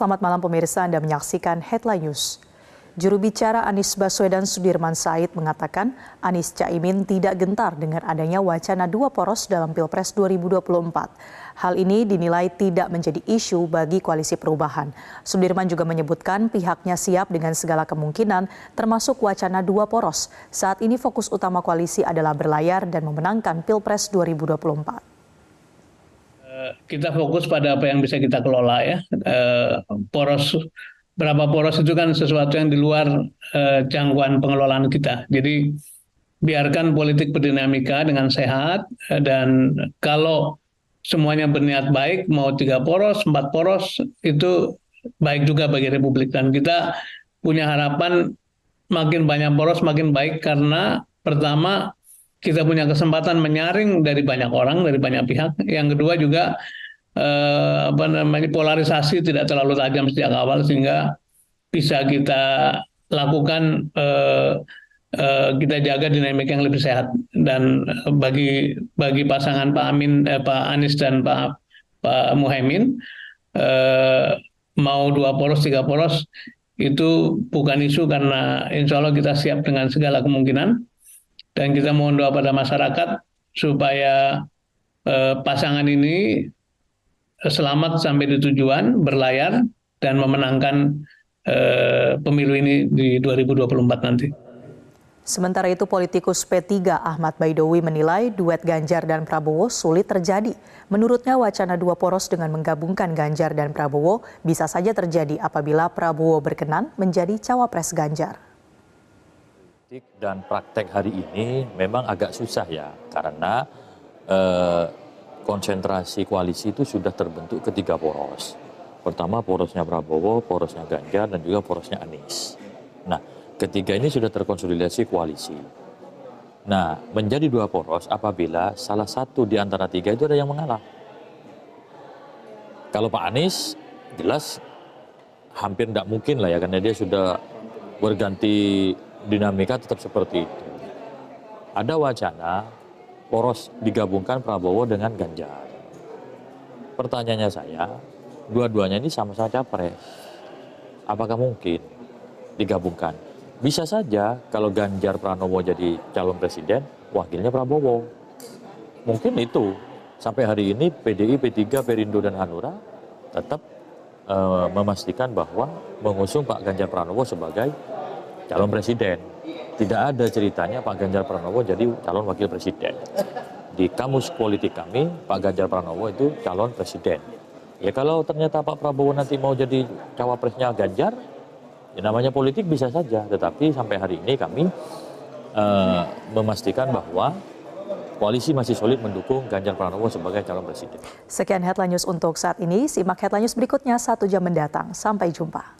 Selamat malam pemirsa Anda menyaksikan Headline News. Juru bicara Anies Baswedan Sudirman Said mengatakan Anies Caimin tidak gentar dengan adanya wacana dua poros dalam Pilpres 2024. Hal ini dinilai tidak menjadi isu bagi koalisi perubahan. Sudirman juga menyebutkan pihaknya siap dengan segala kemungkinan termasuk wacana dua poros. Saat ini fokus utama koalisi adalah berlayar dan memenangkan Pilpres 2024 kita fokus pada apa yang bisa kita kelola ya. Uh, poros berapa poros itu kan sesuatu yang di luar uh, jangkauan pengelolaan kita. Jadi biarkan politik berdinamika dengan sehat dan kalau semuanya berniat baik mau tiga poros, empat poros itu baik juga bagi Republik dan kita punya harapan makin banyak poros makin baik karena pertama kita punya kesempatan menyaring dari banyak orang, dari banyak pihak. Yang kedua juga eh, apa namanya polarisasi tidak terlalu tajam sejak awal sehingga bisa kita lakukan eh, eh, kita jaga dinamika yang lebih sehat dan bagi bagi pasangan Pak Amin, eh, Pak Anies dan Pak Pak Muhaimin eh, mau dua poros tiga poros itu bukan isu karena insya Allah kita siap dengan segala kemungkinan dan kita mohon doa pada masyarakat supaya eh, pasangan ini selamat sampai di tujuan, berlayar dan memenangkan eh, pemilu ini di 2024 nanti. Sementara itu politikus P3 Ahmad Baidowi menilai duet Ganjar dan Prabowo sulit terjadi. Menurutnya wacana dua poros dengan menggabungkan Ganjar dan Prabowo bisa saja terjadi apabila Prabowo berkenan menjadi cawapres Ganjar politik dan praktek hari ini memang agak susah ya karena eh, konsentrasi koalisi itu sudah terbentuk ketiga poros. Pertama porosnya Prabowo, porosnya Ganjar dan juga porosnya Anies. Nah, ketiga ini sudah terkonsolidasi koalisi. Nah, menjadi dua poros apabila salah satu di antara tiga itu ada yang mengalah. Kalau Pak Anies jelas hampir tidak mungkin lah ya karena dia sudah berganti dinamika tetap seperti itu. Ada wacana poros digabungkan Prabowo dengan Ganjar. Pertanyaannya saya, dua-duanya ini sama-sama capres. Apakah mungkin digabungkan? Bisa saja kalau Ganjar Pranowo jadi calon presiden, wakilnya Prabowo. Mungkin itu. Sampai hari ini PDI, P3, Perindo, dan Hanura tetap uh, memastikan bahwa mengusung Pak Ganjar Pranowo sebagai calon presiden. Tidak ada ceritanya Pak Ganjar Pranowo jadi calon wakil presiden. Di kamus politik kami, Pak Ganjar Pranowo itu calon presiden. Ya kalau ternyata Pak Prabowo nanti mau jadi cawapresnya Ganjar, ya namanya politik bisa saja. Tetapi sampai hari ini kami uh, memastikan bahwa koalisi masih solid mendukung Ganjar Pranowo sebagai calon presiden. Sekian headline news untuk saat ini. Simak headline news berikutnya satu jam mendatang. Sampai jumpa.